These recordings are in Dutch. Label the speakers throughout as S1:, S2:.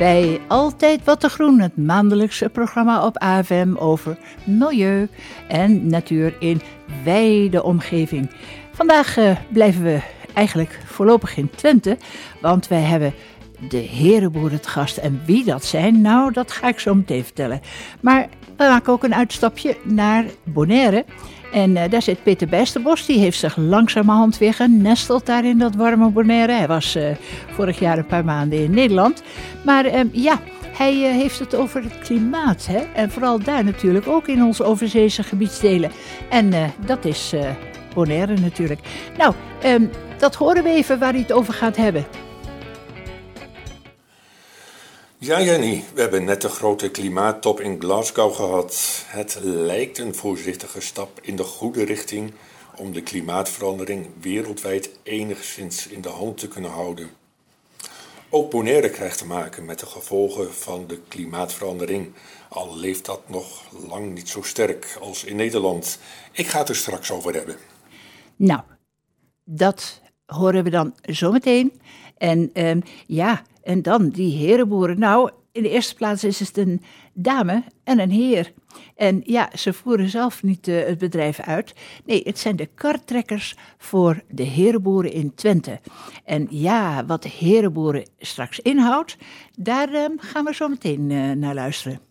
S1: bij Altijd Wat te Groen, het maandelijkse programma op AFM over milieu en natuur in wijde omgeving. Vandaag uh, blijven we eigenlijk voorlopig in Twente, want wij hebben de herenboeren het gast. En wie dat zijn, nou, dat ga ik zo meteen vertellen. Maar we maken ook een uitstapje naar Bonaire. En uh, daar zit Peter Bijsterbos, die heeft zich langzamerhand weer genesteld daar in dat warme Bonaire. Hij was uh, vorig jaar een paar maanden in Nederland. Maar uh, ja, hij heeft het over het klimaat. Hè? En vooral daar natuurlijk, ook in onze overzeese gebiedsdelen. En dat is Bonaire natuurlijk. Nou, um, dat horen we even waar hij het over gaat hebben.
S2: Ja, Jenny, we hebben net de grote klimaattop in Glasgow gehad. Het lijkt een voorzichtige stap in de goede richting om de klimaatverandering wereldwijd enigszins in de hand te kunnen houden. Ook Bonaire krijgt te maken met de gevolgen van de klimaatverandering, al leeft dat nog lang niet zo sterk als in Nederland. Ik ga het er straks over hebben.
S1: Nou, dat horen we dan zometeen. En um, ja, en dan die herenboeren. Nou, in de eerste plaats is het een dame en een heer. En ja, ze voeren zelf niet uh, het bedrijf uit. Nee, het zijn de kartrekkers voor de herenboeren in Twente. En ja, wat de herenboeren straks inhoudt, daar uh, gaan we zo meteen uh, naar luisteren.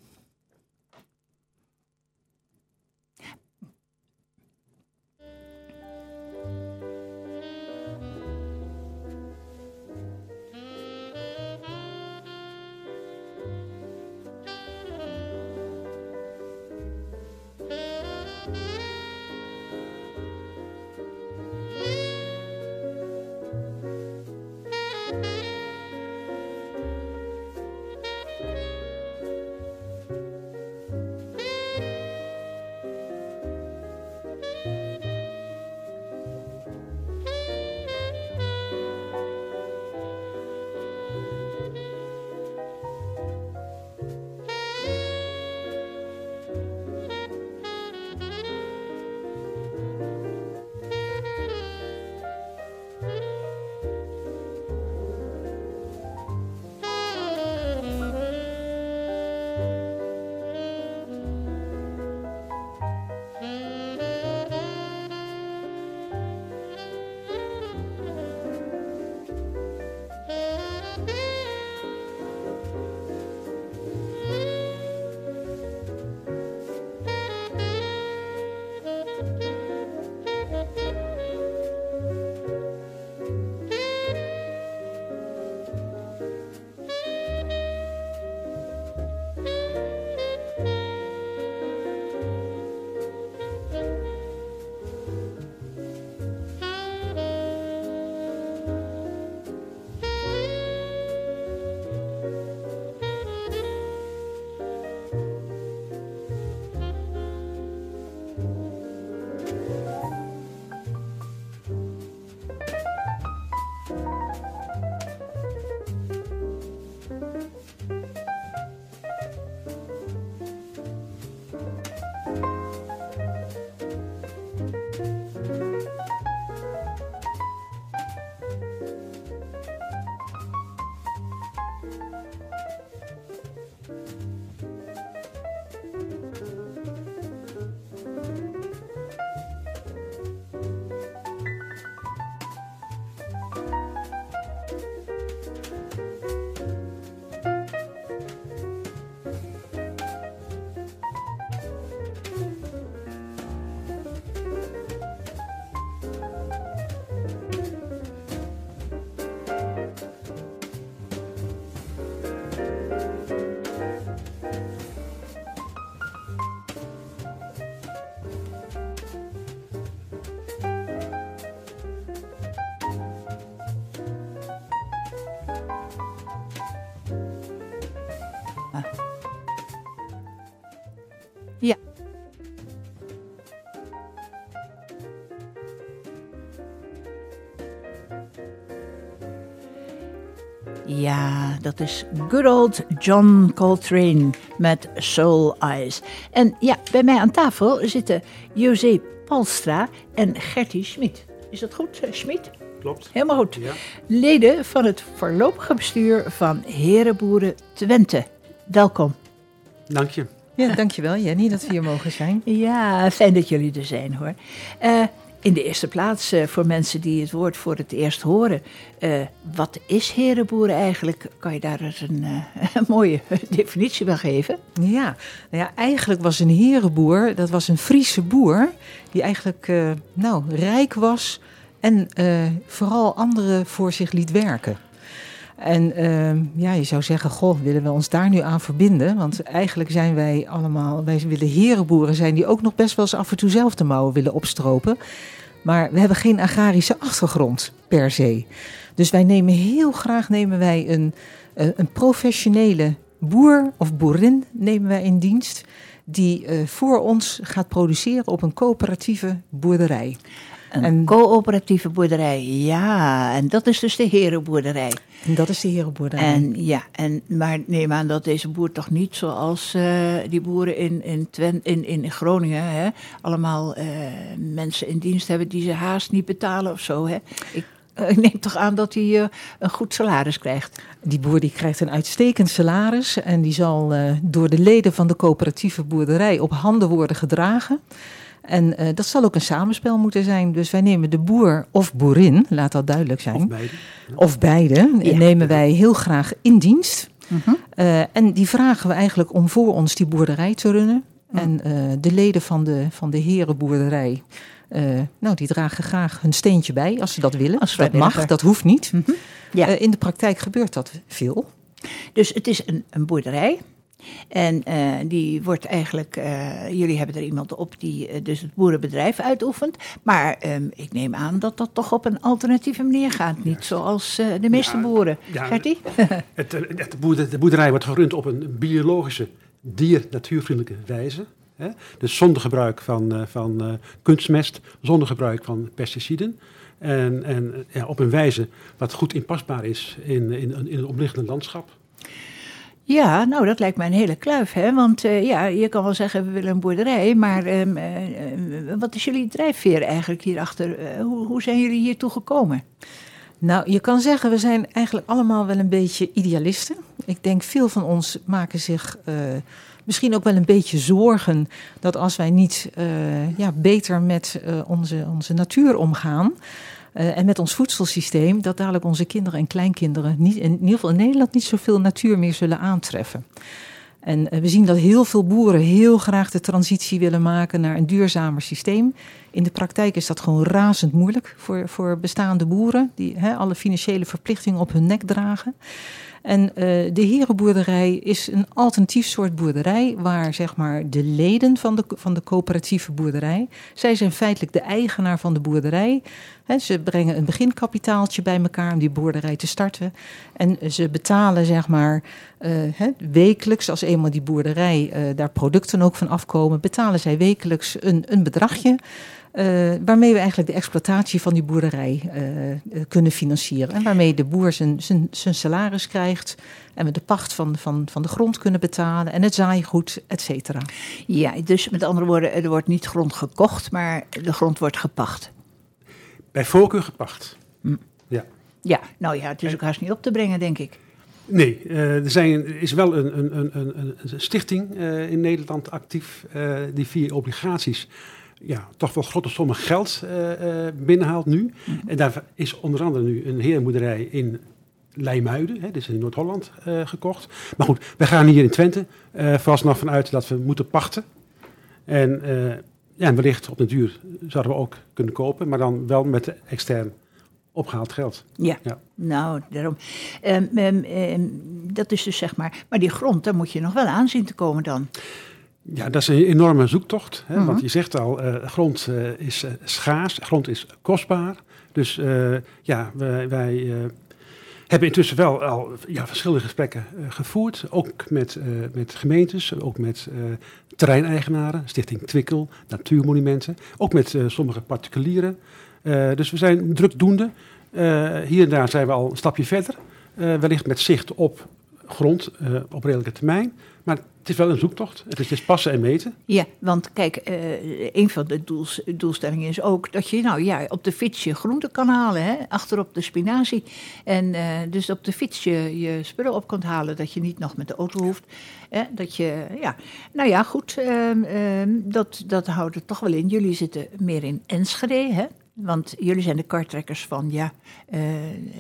S1: Ja, dat is good old John Coltrane met Soul Eyes. En ja, bij mij aan tafel zitten José Palstra en Gertie Schmid. Is dat goed, uh, Schmid?
S3: Klopt.
S1: Helemaal goed. Ja. Leden van het voorlopige bestuur van Herenboeren Twente. Welkom.
S3: Dank je.
S4: Ja, dankjewel Jenny dat we hier mogen zijn.
S1: Ja, fijn dat jullie er zijn hoor. Uh, in de eerste plaats, uh, voor mensen die het woord voor het eerst horen, uh, wat is herenboeren eigenlijk? Kan je daar eens een, uh, een mooie definitie van geven?
S4: Ja, nou ja, eigenlijk was een herenboer, dat was een Friese boer, die eigenlijk nou, rijk was en vooral anderen voor zich liet werken. En uh, ja, je zou zeggen, goh, willen we ons daar nu aan verbinden? Want eigenlijk zijn wij allemaal, wij willen herenboeren zijn die ook nog best wel eens af en toe zelf de mouwen willen opstropen. Maar we hebben geen agrarische achtergrond per se. Dus wij nemen heel graag nemen wij een, een professionele boer of boerin nemen wij in dienst die uh, voor ons gaat produceren op een coöperatieve boerderij.
S1: Een coöperatieve boerderij, ja. En dat is dus de herenboerderij.
S4: En dat is de herenboerderij.
S1: En ja, en, maar neem aan dat deze boer toch niet zoals uh, die boeren in, in, Twen, in, in Groningen... Hè, allemaal uh, mensen in dienst hebben die ze haast niet betalen of zo. Hè. Ik, ik neem toch aan dat hij uh, een goed salaris krijgt.
S4: Die boer die krijgt een uitstekend salaris... en die zal door de leden van de coöperatieve boerderij op handen worden gedragen... En uh, dat zal ook een samenspel moeten zijn. Dus wij nemen de boer of boerin, laat dat duidelijk zijn.
S3: Of beide.
S4: Of beide, ja. nemen wij heel graag in dienst. Uh -huh. uh, en die vragen we eigenlijk om voor ons die boerderij te runnen. -huh. En uh, de leden van de, van de herenboerderij, nou, die dragen graag hun steentje bij als ze dat willen.
S1: Als
S4: dat mag, dat hoeft niet.
S1: Mhm.
S4: -huh. ja. in de praktijk gebeurt dat veel.
S1: Dus het is een, een boerderij. En uh, die wordt eigenlijk, uh, jullie hebben er iemand op die uh, dus het boerenbedrijf uitoefent. Maar um, ik neem aan dat dat toch op een alternatieve manier gaat. Niet zoals de meeste ja, boeren. Ja, Gertie?
S3: Het, het boerder, de boerderij wordt gerund op een biologische, dier-natuurvriendelijke wijze. Hè? Dus zonder gebruik van, van kunstmest, zonder gebruik van pesticiden. En, en ja, op een wijze wat goed inpasbaar is in, in, in het omliggende landschap.
S1: Ja, nou dat lijkt mij een hele kluif, hè? Want uh, ja, je kan wel zeggen we willen een boerderij, maar um, uh, wat is jullie drijfveer eigenlijk hierachter? Uh, hoe, hoe zijn jullie hiertoe gekomen?
S4: Nou, je kan zeggen, we zijn eigenlijk allemaal wel een beetje idealisten. Ik denk veel van ons maken zich misschien ook wel een beetje zorgen dat als wij niet ja, beter met onze, onze natuur omgaan. Uh, en met ons voedselsysteem, dat dadelijk onze kinderen en kleinkinderen niet, in ieder geval in Nederland niet zoveel natuur meer zullen aantreffen. En uh, we zien dat heel veel boeren heel graag de transitie willen maken naar een duurzamer systeem. In de praktijk is dat gewoon razend moeilijk voor, voor bestaande boeren, die he, alle financiële verplichtingen op hun nek dragen. En uh, de herenboerderij is een alternatief soort boerderij waar zeg maar de leden van de, van de coöperatieve boerderij, zij zijn feitelijk de eigenaar van de boerderij. Ze brengen een beginkapitaaltje bij elkaar om die boerderij te starten. En ze betalen zeg maar he, wekelijks, als eenmaal die boerderij daar producten ook van afkomen, betalen zij wekelijks een, een bedragje. Uh, waarmee we eigenlijk de exploitatie van die boerderij uh, kunnen financieren. En waarmee de boer zijn, zijn, zijn salaris krijgt. En we de pacht van, van, van de grond kunnen betalen. En het zaaigoed, et cetera.
S1: Ja, dus met andere woorden, er wordt niet grond gekocht, maar de grond wordt gepacht.
S3: Bij voorkeur gepacht.
S1: Hm.
S3: Ja.
S1: Ja, nou ja, het is ook haast niet op te brengen, denk ik.
S3: Nee, er zijn, is wel een, een, een, een, een stichting in Nederland actief die via obligaties ja, toch wel grote sommen geld binnenhaalt nu. Mm -hmm. En daar is onder andere nu een herenboerderij in Leimuiden, hè, dus in Noord-Holland, gekocht. Maar goed, we gaan hier in Twente vooralsnog vanuit dat we moeten pachten. En ja, en wellicht op de duur zouden we ook kunnen kopen, maar dan wel met extern opgehaald geld.
S1: Ja, ja. nou, daarom. Um, um, um, dat is dus zeg maar. Maar die grond, daar moet je nog wel aan zien te komen dan.
S3: Ja, dat is een enorme zoektocht. Hè. Want je zegt al, uh, grond uh, is uh, schaars, grond is kostbaar. Dus ja, wij, wij hebben intussen wel al ja, verschillende gesprekken gevoerd. Ook met, met gemeentes, ook met terreineigenaren, Stichting Twikkel, Natuurmonumenten. Ook met sommige particulieren. Dus we zijn drukdoende. Hier en daar zijn we al een stapje verder. Wellicht met zicht op grond op redelijke termijn. Maar het is wel een zoektocht. Het is passen en meten.
S1: Ja, want kijk, uh, een van de doels, doelstellingen is ook dat je nou ja, op de fiets je groente kan halen, hè, achterop de spinazie. En uh, dus op de fiets je, je spullen op kunt halen, dat je niet nog met de auto hoeft. Hè, dat je, ja, nou ja, goed, uh, dat, dat houdt het toch wel in. Jullie zitten meer in Enschede, hè? Want jullie zijn de kartrekkers van ja, uh,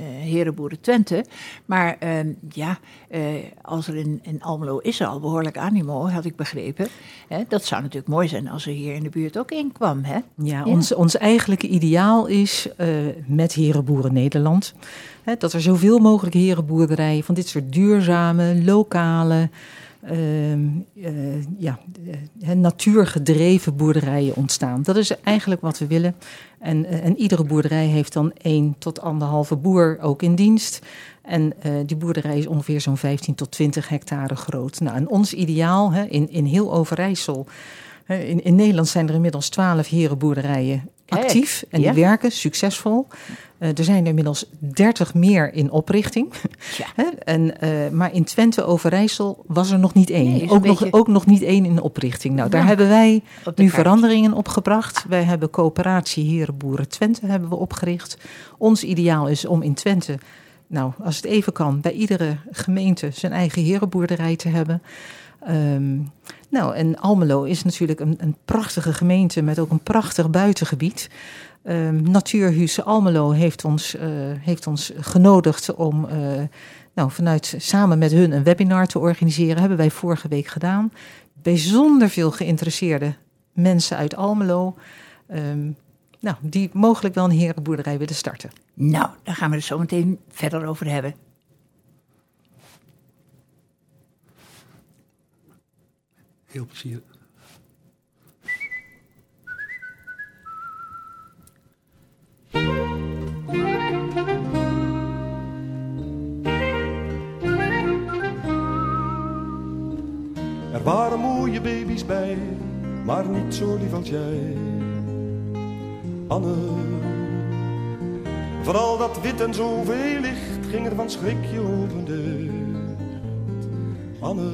S1: Herenboeren Twente. Maar uh, ja, uh, als er in, in Almelo is er al behoorlijk animo, had ik begrepen. Hè? Dat zou natuurlijk mooi zijn als er hier in de buurt ook in kwam. Hè?
S4: Ja, Ons, ons eigenlijke ideaal is met Herenboeren Nederland. Hè, dat er zoveel mogelijk herenboerderijen van dit soort duurzame, lokale uh, uh, ja, uh, natuurgedreven boerderijen ontstaan. Dat is eigenlijk wat we willen. En, eh, en iedere boerderij heeft dan één tot anderhalve boer ook in dienst. En uh, die boerderij is ongeveer zo'n 15 tot 20 hectare groot. Nou, en ons ideaal hè, in, in heel Overijssel. In, in Nederland zijn er inmiddels 12 herenboerderijen actief en die werken succesvol. Uh, er zijn er inmiddels 30 meer in oprichting. Ja. en, uh, maar in Twente Overijssel was er nog niet één. Nee, ook, nog, ook nog niet één in oprichting. Nou, daar hebben wij nu kaart. veranderingen op gebracht. Wij hebben coöperatie Herenboeren Twente hebben we opgericht. Ons ideaal is om in Twente, nou, als het even kan, bij iedere gemeente zijn eigen herenboerderij te hebben. Um, nou, en Almelo is natuurlijk een, een, prachtige gemeente met ook een prachtig buitengebied. Um, Natuurhuis Almelo heeft ons, uh, heeft ons genodigd om uh, nou, vanuit samen met hun een webinar te organiseren. Hebben wij vorige week gedaan. Bijzonder veel geïnteresseerde mensen uit Almelo. Um, nou, die mogelijk wel een herenboerderij willen starten.
S1: Nou, daar gaan we het zo meteen verder over hebben.
S3: Heel plezier.
S5: Er waren mooie baby's bij, maar niet zo lief als jij. Anne, vooral dat wit en zoveel licht ging er van schrik je opende. Anne,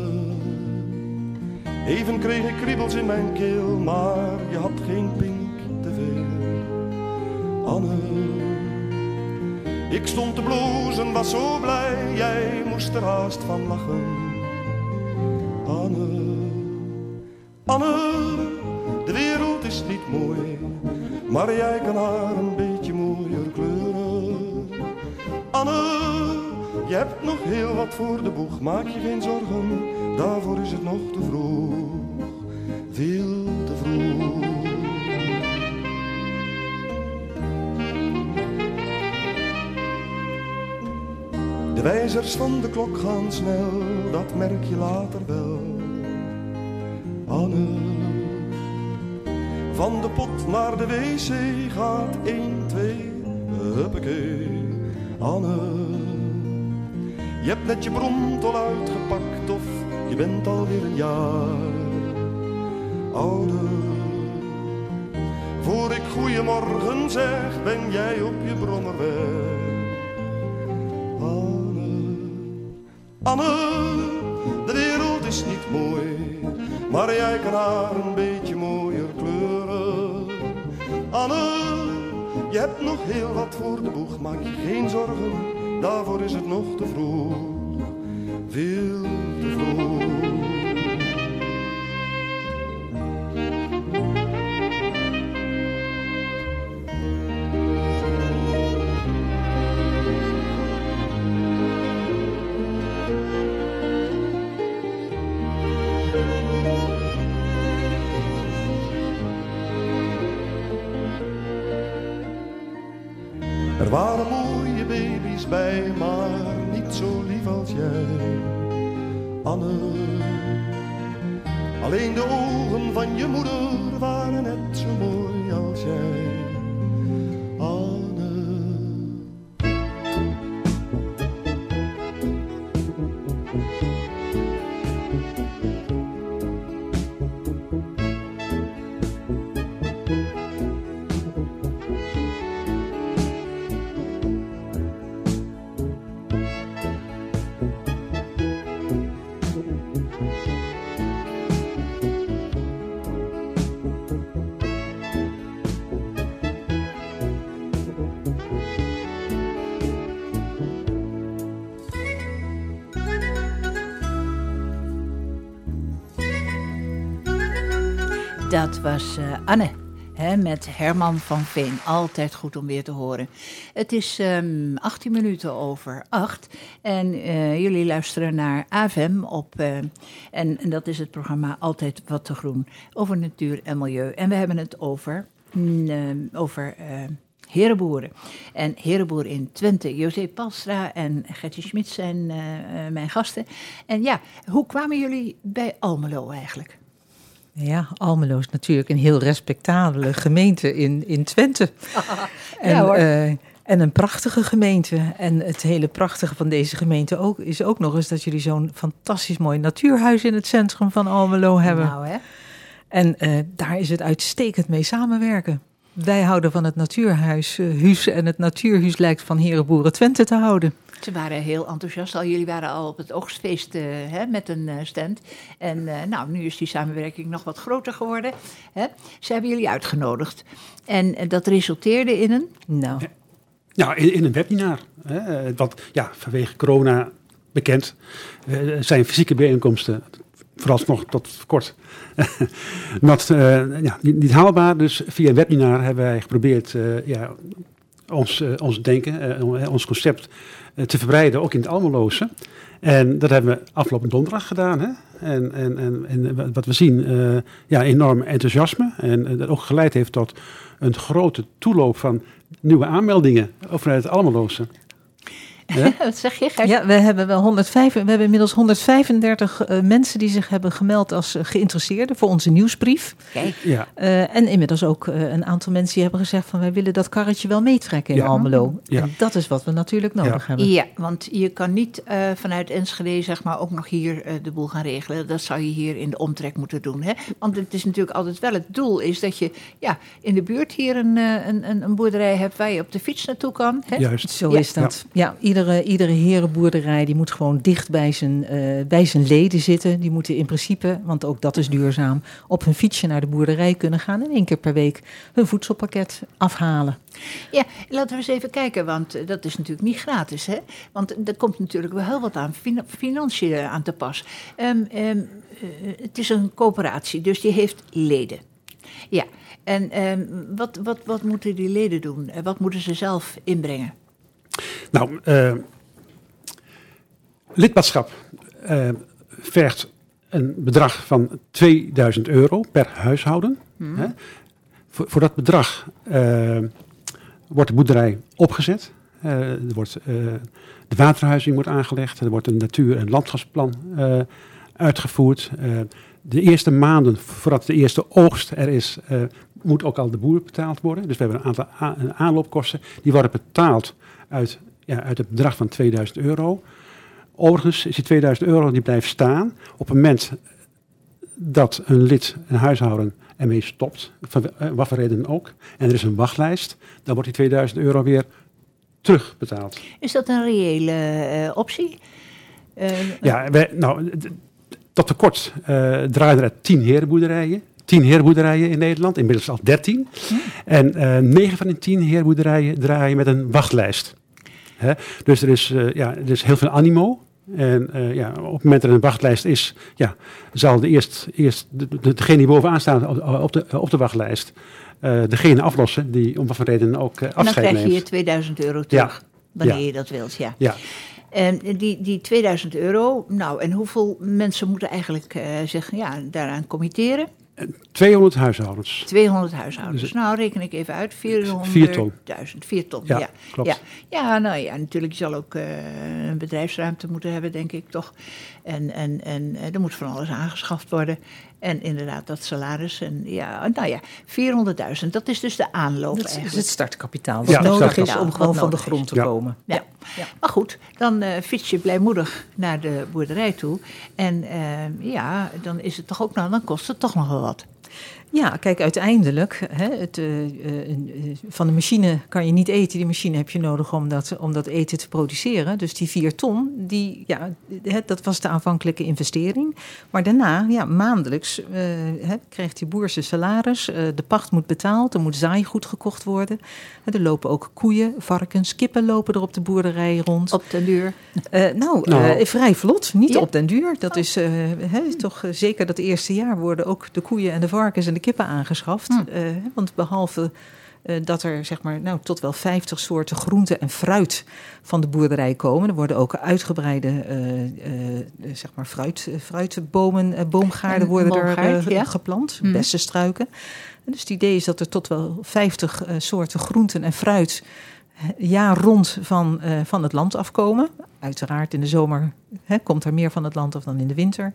S5: even kreeg ik kriebels in mijn keel, maar je had geen pink te veel. Anne, ik stond te blozen, was zo blij, jij moest er haast van lachen. Anne, Anne, de wereld is niet mooi, maar jij kan haar een beetje mooier kleuren. Anne, je hebt nog heel wat voor de boeg, maak je geen zorgen, daarvoor is het nog te vroeg, wijzers van de klok gaan snel, dat merk je later wel. Anne, van de pot naar de wc gaat 1, 2, huppakee. Anne, je hebt net je bromtol uitgepakt of je bent alweer een jaar ouder. Voor ik goeiemorgen zeg, ben jij op je brommer weg. Anne, de wereld is niet mooi, maar jij kan haar een beetje mooier kleuren. Anne, je hebt nog heel wat voor de boeg, maak je geen zorgen, daarvoor is het nog te vroeg, veel Er waren mooie baby's bij, maar niet zo lief als jij, Anne. Alleen de ogen van je moeder waren
S1: Dat was uh, Anne. Hè, met Herman van Veen. Altijd goed om weer te horen. Het is um, ehm, 18 minuten over 8. En uh, jullie luisteren naar AVM op. Uh, en, dat is het programma Altijd wat te groen. Over natuur en milieu. En we hebben het over. Mm, over Herenboeren. En Herenboer in Twente, José Palstra en Gertje Schmid zijn mijn gasten. En ja, hoe kwamen jullie bij Almelo eigenlijk?
S4: Ja, Almelo is natuurlijk een heel respectabele gemeente in, in Twente. en, ja, hoor. Uh, en een prachtige gemeente. En het hele prachtige van deze gemeente ook, is ook nog eens dat jullie zo'n fantastisch mooi natuurhuis in het centrum van Almelo hebben. Nou, hè? En uh, daar is het uitstekend mee samenwerken. Wij houden van het natuurhuis uh, Huus en het natuurhuis lijkt van Herenboeren Twente te houden.
S1: Ze waren heel enthousiast al. Jullie waren al op het oogstfeest uh, hè, met een uh, stand. En nou, nu is die samenwerking nog wat groter geworden. Hè. Ze hebben jullie uitgenodigd. En dat resulteerde in een...
S3: Nou, nou in, in een webinar. Hè, wat ja, vanwege corona bekend. zijn fysieke bijeenkomsten vooralsnog tot kort uh, ja, niet, haalbaar. Dus via een webinar hebben wij geprobeerd uh, ja, ons, uh, ons denken, ons concept te verbreiden, ook in het Almeloze. En dat hebben we afgelopen donderdag gedaan. Hè? En, en, en, en wat we zien, ja, enorm enthousiasme. En dat ook geleid heeft tot een grote toeloop van nieuwe aanmeldingen vanuit het Almeloze.
S1: Ja? Wat zeg je?
S4: Ja, we hebben wel 105, we hebben inmiddels 135 uh, eh, mensen die zich hebben gemeld als uh, geïnteresseerden voor onze nieuwsbrief. Kijk. Ja. Uh, en inmiddels ook een aantal mensen die hebben gezegd van wij willen dat karretje wel meetrekken in Almelo. Ja. En dat is wat we natuurlijk nodig hebben.
S1: Ja, want je kan niet vanuit Enschede zeg maar ook nog hier de boel gaan regelen. Dat zou je hier in de omtrek moeten doen. Hè? Want het is natuurlijk altijd wel het doel is dat je ja, in de buurt hier een, een, een boerderij hebt waar je op de fiets naartoe kan. Hè?
S4: Juist. Zo is dat. Ja, iedere, iedere herenboerderij die moet gewoon dicht bij zijn, uh, bij zijn leden zitten. Die moeten in principe, want ook dat is duurzaam, op hun fietsje naar de boerderij kunnen gaan en één keer per week hun voedselpakket afhalen.
S1: Ja, laten we eens even kijken, want eh, dat is natuurlijk niet gratis. Hè? Want er komt natuurlijk wel heel wat aan financiën aan te pas. Um, um, het is een coöperatie, dus die heeft leden. Ja, en um, wat, wat, wat moeten die leden doen? Wat moeten ze zelf inbrengen?
S3: Nou, uh, lidmaatschap uh, vergt een bedrag van 2000 euro per huishouden. Hmm. Hè. Voor, voor, dat bedrag uh, wordt de boerderij opgezet. er wordt, de waterhuizing wordt aangelegd. Er wordt een natuur- en landschapsplan uitgevoerd. de eerste maanden voordat de eerste oogst er is, moet ook al de boer betaald worden. Dus we hebben een aantal aanloopkosten. Die worden betaald uit ja, uit het bedrag van 2000 euro. Overigens is die 2000 euro die blijft staan op het moment dat een lid, een huishouden, ermee stopt, van eh, wat voor reden ook, en er is een wachtlijst, dan wordt die 2000 euro weer terugbetaald.
S1: Is dat een reële uh, optie?
S3: Uh, ja, wij, nou, tot tekort uh, draaien er 10 herenboerderijen. 10 herenboerderijen in Nederland, inmiddels al 13. Hm. En uh, 9 van die 10 herenboerderijen draaien met een wachtlijst. Hè? Dus er is, uh, ja, er is heel veel animo. En uh, ja, op het moment dat er een wachtlijst is, ja, zal de eerst, eerst de, de, degene die bovenaan staat op de, op de wachtlijst, uh, degene aflossen die om wat voor reden ook afscheid neemt.
S1: En dan krijg je je 2000 euro terug, ja. wanneer ja. je dat wilt, ja. ja. En die, die 2000 euro, nou, en hoeveel mensen moeten eigenlijk zich ja, daaraan committeren?
S3: 200 huishoudens.
S1: 200 huishoudens. Dus, nou, reken ik even uit. 400.000.
S3: 4 ton.
S1: 4 ton, ja. Ja, klopt. Ja. ja, nou ja, natuurlijk. Je zal ook uh, een bedrijfsruimte moeten hebben, denk ik toch. En, en, en uh, er moet van alles aangeschaft worden. En inderdaad, dat salaris. En ja, nou ja, 400.000. Dat is dus de aanloop. Dat
S4: is het startkapitaal. Wat ja, nodig is om gewoon van de grond te komen.
S1: Ja. ja. Maar goed, dan uh, fiets je blijmoedig naar de boerderij toe. En uh, ja, dan is het toch ook, nou, dan kost het toch nog wel wat.
S4: Ja, kijk, uiteindelijk, hè, het, uh, van de machine kan je niet eten. Die machine heb je nodig om dat, om dat eten te produceren. Dus die vier ton, die, ja, dat was de aanvankelijke investering. Maar daarna, ja, maandelijks, uh, hè, krijgt die boer zijn salaris. de pacht moet betaald, er moet zaaigoed gekocht worden. er lopen ook koeien, varkens, kippen lopen er op de boerderij rond.
S1: Op den duur?
S4: nou, nou. vrij vlot, niet ja. op den duur. Dat is hè, toch zeker dat eerste jaar worden ook de koeien en de varkens en vliegende kippen aangeschaft.
S1: Hm.
S4: Eh, want behalve eh, dat er zeg maar, nou, tot wel 50 soorten groente en fruit van de boerderij komen. Er worden ook uitgebreide eh, eh, zeg maar fruit, fruitbomen, boomgaarden worden er
S1: boomgaard, ja.
S4: geplant,
S1: Mhm.
S4: bessenstruiken. En dus het idee is dat er tot wel 50 eh, soorten groenten en fruit jaar rond van, van het land afkomen. Uiteraard in de zomer hè, komt er meer van het land af dan in de winter.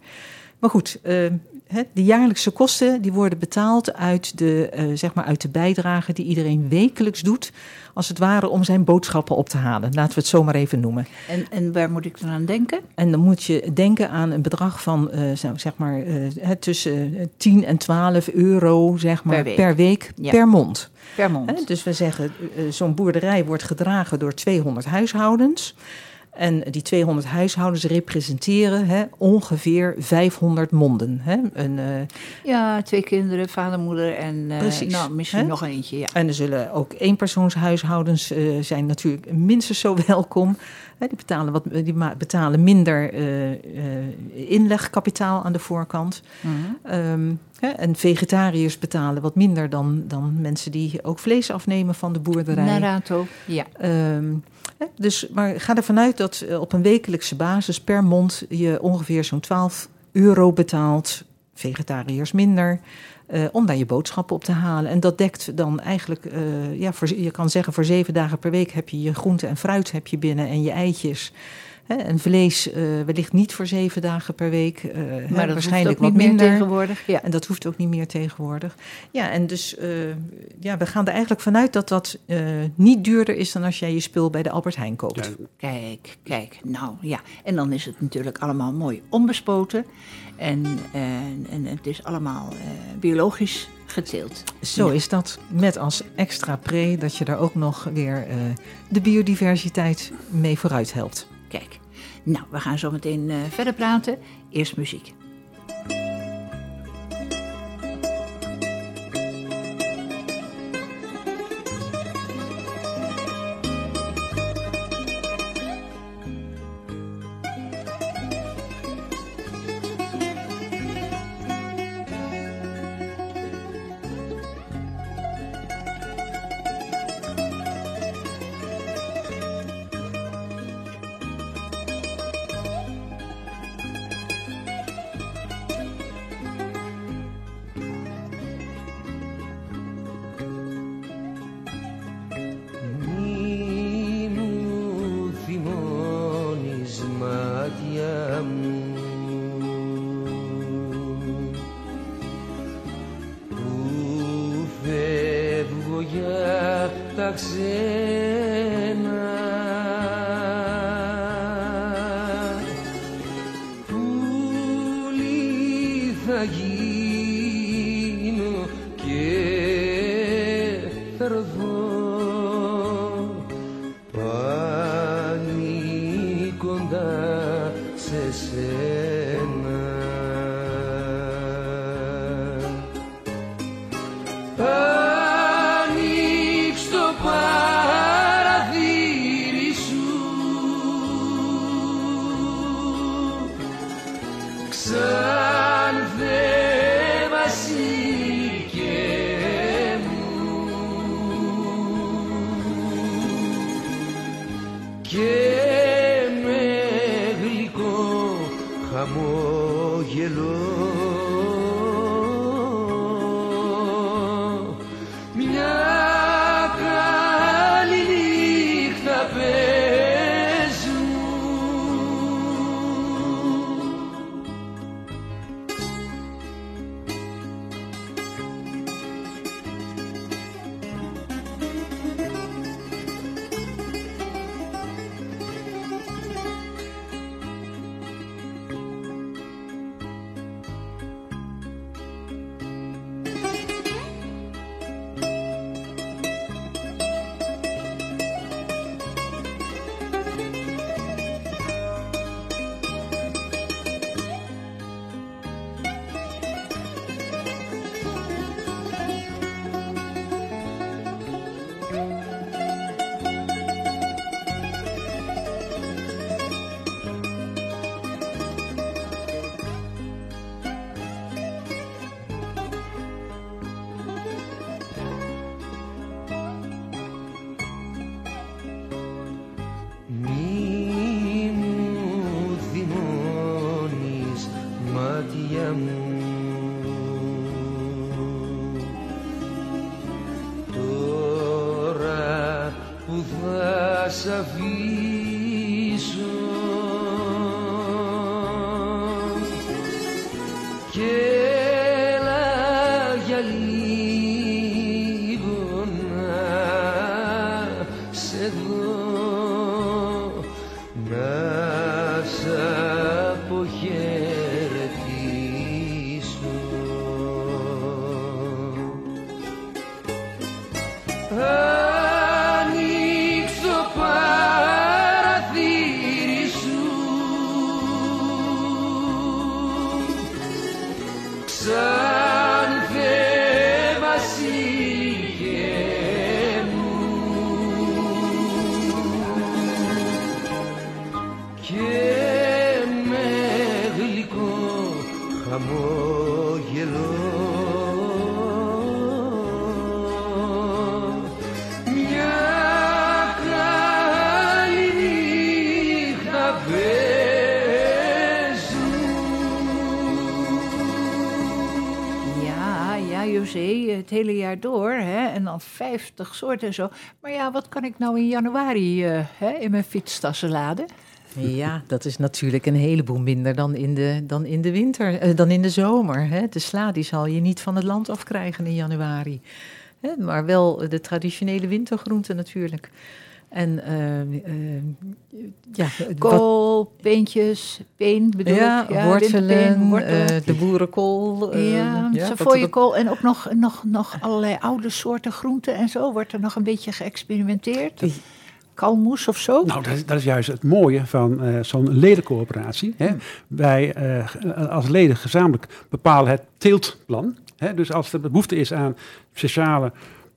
S4: Maar goed, de jaarlijkse kosten die worden betaald uit de, eh, zeg maar uit de bijdrage die iedereen wekelijks doet. Als het ware om zijn boodschappen op te halen. Laten we het zo maar even noemen.
S1: En, en waar moet ik dan aan denken?
S4: En dan moet je denken aan een bedrag van zo- zeg maar, eh, tussen eh, 10 en 12 euro zeg maar,
S1: Per week.
S4: per week
S1: Ja.
S4: per mond.
S1: Per mond.
S4: Hè, dus we zeggen, zo'n boerderij wordt gedragen door 200 huishoudens. En die 200 huishoudens representeren hè, ongeveer 500 monden. Hè. Een, eh,
S1: Ja, twee kinderen, vader, moeder en eh,
S4: Precies,
S1: nou, misschien
S4: hè?
S1: nog eentje. Ja.
S4: en er zullen ook eenpersoonshuishoudens eh zijn natuurlijk minstens zo welkom. Hè, die, betalen wat, die betalen minder inlegkapitaal aan de voorkant.
S1: Mhm.
S4: Ehm, hè, en vegetariërs betalen wat minder dan, dan mensen die ook vlees afnemen van de boerderij.
S1: Narato. Ja.
S4: Ehm, dus, maar ga ervan uit dat eh, op een wekelijkse basis per mond je ongeveer zo'n 12 euro betaalt, vegetariërs minder, eh, om daar je boodschappen op te halen. En dat dekt dan eigenlijk, eh, ja, je kan zeggen voor zeven dagen per week heb je je groente en fruit heb je binnen en je eitjes. Hè, en vlees eh, wellicht niet voor zeven dagen per week, eh, hè,
S1: Maar dat
S4: waarschijnlijk
S1: hoeft ook
S4: wat
S1: niet
S4: minder.
S1: meer tegenwoordig. Ja.
S4: En dat hoeft ook niet meer tegenwoordig. Ja, en dus eh, ja, we gaan er eigenlijk vanuit dat dat eh, niet duurder is dan als jij je spul bij de Albert Heijn koopt.
S3: Ja,
S1: Kijk, kijk, nou ja. En dan is het natuurlijk allemaal mooi onbespoten. En, en, en het is allemaal eh, biologisch geteeld.
S4: Zo
S1: Ja.
S4: is dat. Met als extra pre dat je daar ook nog weer eh, de biodiversiteit mee vooruit helpt.
S1: Kijk, nou, we gaan zo meteen eh, verder praten. Eerst muziek.
S6: λόγια τα
S1: jaar door. Hè? En dan 50 soorten en zo. Maar ja, wat kan ik nou in januari eh, hè, in mijn fietstassen laden?
S4: Ja, dat is natuurlijk een heleboel minder dan in de, dan in de winter, eh, dan in de zomer. Hè. De sla die zal je niet van het land afkrijgen in januari. Hè, maar wel de traditionele wintergroenten natuurlijk. En eh, eh, ja, wat-
S1: Kool, peentjes, peen bedoel
S4: ja,
S1: ik. Ja,
S4: wortelen,
S1: wortel.
S4: eh, de boerenkool. eh,
S1: ja,
S4: dat-
S1: savoyekool en ook nog, nog, nog allerlei oude soorten groenten en zo. Wordt er nog een beetje geëxperimenteerd? Kalmoes of zo?
S3: Nou, dat is, dat is juist het mooie van eh, zo'n ledencoöperatie. Hè.
S1: Hmm.
S3: Wij eh, als leden gezamenlijk bepalen het teeltplan. Hè. Dus als er behoefte is aan speciale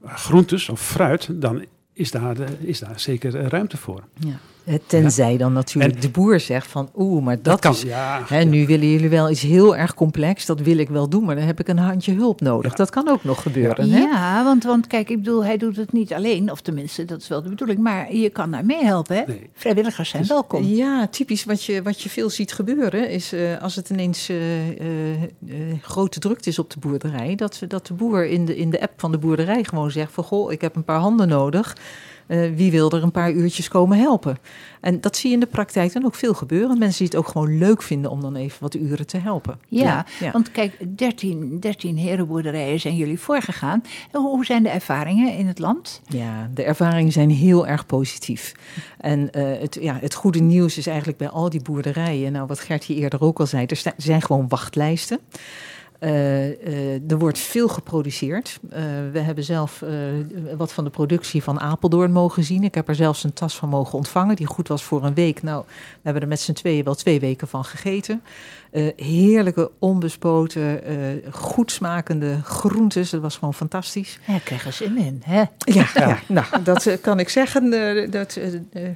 S3: groentes of fruit, dan is daar, de- is daar zeker eh, ruimte voor.
S4: Ja. Tenzij dan natuurlijk
S3: En-
S4: de boer zegt van, oeh, maar dat,
S3: kan,
S4: is...
S3: ja,
S4: Hè, nu willen jullie wel iets heel erg complex, dat wil ik wel doen, maar dan heb ik een handje hulp nodig.
S3: Ja.
S4: Dat kan ook nog gebeuren. Hè?
S1: Ja, want, want kijk, ik bedoel, hij doet het niet alleen, of tenminste, dat is wel de bedoeling, maar je kan daar meehelpen. Hè?
S3: Nee.
S1: Vrijwilligers zijn
S3: Dus-
S1: welkom.
S4: Ja, typisch wat je, wat je veel ziet gebeuren is eh, als het ineens eh, eh, grote drukte is op de boerderij, dat, we- dat de boer in de, in de app van de boerderij gewoon zegt van goh, ik heb een paar handen nodig. Eh, wie wil er een paar uurtjes komen helpen? En dat zie je in de praktijk dan ook veel gebeuren. Mensen die het ook gewoon leuk vinden om dan even wat uren te helpen.
S1: Ja,
S4: ja.
S1: want kijk, 13, 13 herenboerderijen zijn jullie voorgegaan. Hoe zijn de ervaringen in het land?
S4: Ja, de ervaringen zijn heel erg positief. En eh, het, ja, het goede nieuws is eigenlijk bij al die boerderijen, nou wat Gertje eerder ook al zei, er zijn gewoon wachtlijsten. Eh, eh, er wordt veel geproduceerd. Eh, we hebben zelf eh, wat van de productie van Apeldoorn mogen zien. Ik heb er zelfs een tas van mogen ontvangen, die goed was voor een week. Nou, we hebben er met z'n tweeën wel twee weken van gegeten. Eh, heerlijke, onbespoten, eh, goed smakende groentes. Dat was gewoon fantastisch.
S1: Ja, ik krijg er zin in. Hè?
S4: Ja, ja. nou, dat kan ik zeggen. dat,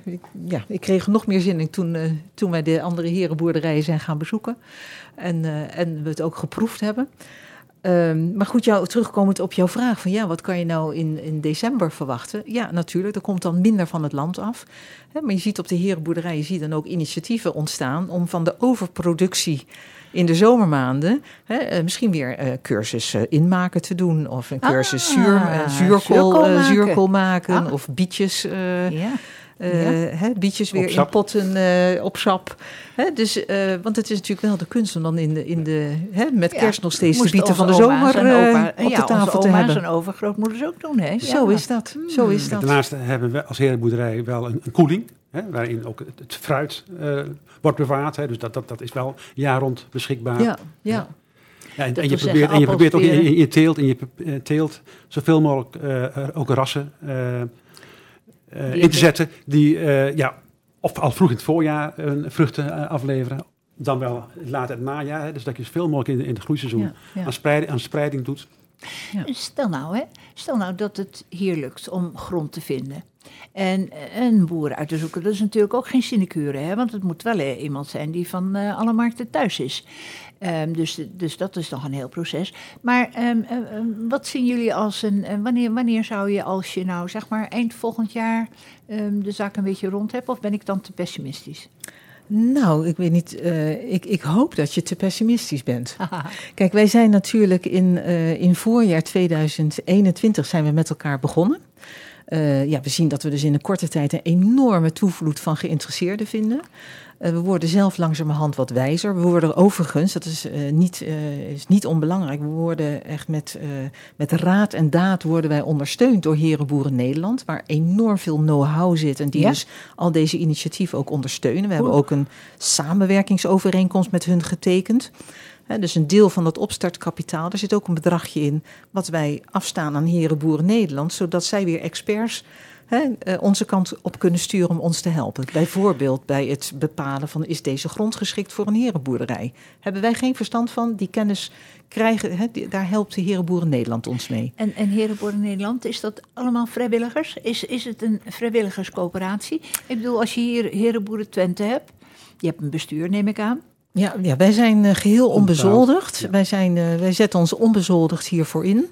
S4: ik- ja, ik kreeg er nog meer zin in toen, eh, toen wij de andere herenboerderijen zijn gaan bezoeken. En, eh, en we het ook geproefd hebben. Ehm, maar goed, jou, terugkomend op jouw vraag van ja, wat kan je nou in, in december verwachten? Ja, natuurlijk, er komt dan minder van het land af. Hè, maar je ziet op de herenboerderij, je ziet dan ook initiatieven ontstaan om van de overproductie in de zomermaanden hè, eh, misschien weer eh cursus eh, inmaken te doen. Of een cursus
S1: Ah,
S4: zuur, zuurkool,
S1: zuurkool maken.
S4: zuurkool maken.
S1: Ah.
S4: Of bietjes,
S1: Ja.
S4: Eh,
S1: Ja.
S4: bietjes weer in potten eh, op sap. Hè, dus, eh, want het is natuurlijk wel de kunst om dan in de, in de, hè, met
S1: Ja,
S4: kerst nog steeds de bieten van de zomer
S1: en
S4: eh,
S1: opa-
S4: op
S1: ja,
S4: de tafel
S1: onze
S4: te
S1: oma's
S4: hebben.
S1: en overgrootmoeders ook doen, hè?
S4: Zo
S1: Ja.
S4: is dat, zo is dat.
S3: Daarnaast hebben we als herenboerderij wel een, een koeling, hè, waarin ook het, het fruit eh, wordt bewaard. Hè, dus dat, dat, dat is wel jaar rond beschikbaar.
S4: Ja, ja.
S3: Ja, en, en je probeert, en je probeert ook in, je teelt, in je teelt zoveel mogelijk ook rassen eh, in te zetten die eh, ja, of al vroeg in het voorjaar een vruchten eh, afleveren, dan wel later het najaar. Hè, dus dat je zoveel mogelijk in, in het groeiseizoen
S1: Ja, ja.
S3: Aan, spreiding, aan spreiding doet.
S1: Stel nou, hè, stel nou dat het hier lukt om grond te vinden. En een boer uit te zoeken, dat is natuurlijk ook geen sinecure, hè, want het moet wel eh, iemand zijn die van eh, alle markten thuis is. Ehm, dus, dus dat is nog een heel proces. Maar ehm, eh, eh, wat zien jullie als een. eh, wanneer, wanneer zou je, als je nou zeg maar eind volgend jaar ehm, de zaak een beetje rond hebt, of ben ik dan te pessimistisch?
S4: Nou, ik weet niet. eh, ik, ik hoop dat je te pessimistisch bent. Kijk, wij zijn natuurlijk in, eh, in voorjaar 2021 zijn we met elkaar begonnen. Eh, ja, we zien dat we dus in een korte tijd een enorme toevloed van geïnteresseerden vinden. Uh, we worden zelf langzamerhand wat wijzer. We worden overigens, dat is, uh, niet, is niet onbelangrijk, we worden echt met, met raad en daad worden wij ondersteund door Herenboeren Nederland, waar enorm veel know-how zit en die ja? dus al deze initiatieven ook ondersteunen. We hebben ook een samenwerkingsovereenkomst met hun getekend. Dus een deel van dat opstartkapitaal, er zit ook een bedragje in wat wij afstaan aan Herenboeren Nederland, zodat zij weer experts He, onze kant op kunnen sturen om ons te helpen. Bijvoorbeeld bij het bepalen van is deze grond geschikt voor een herenboerderij. Hebben wij geen verstand van, die kennis krijgen, daar helpt de Herenboeren Nederland ons mee.
S1: En, en Herenboeren Nederland, is dat allemaal vrijwilligers? Is, is het een vrijwilligerscoöperatie? Ik bedoel, als je hier Herenboeren Twente hebt, je hebt een bestuur neem ik aan.
S4: Ja, ja wij zijn uh, geheel onbezoldigd. Ja. Wij, zijn, uh, wij zetten ons onbezoldigd hiervoor in.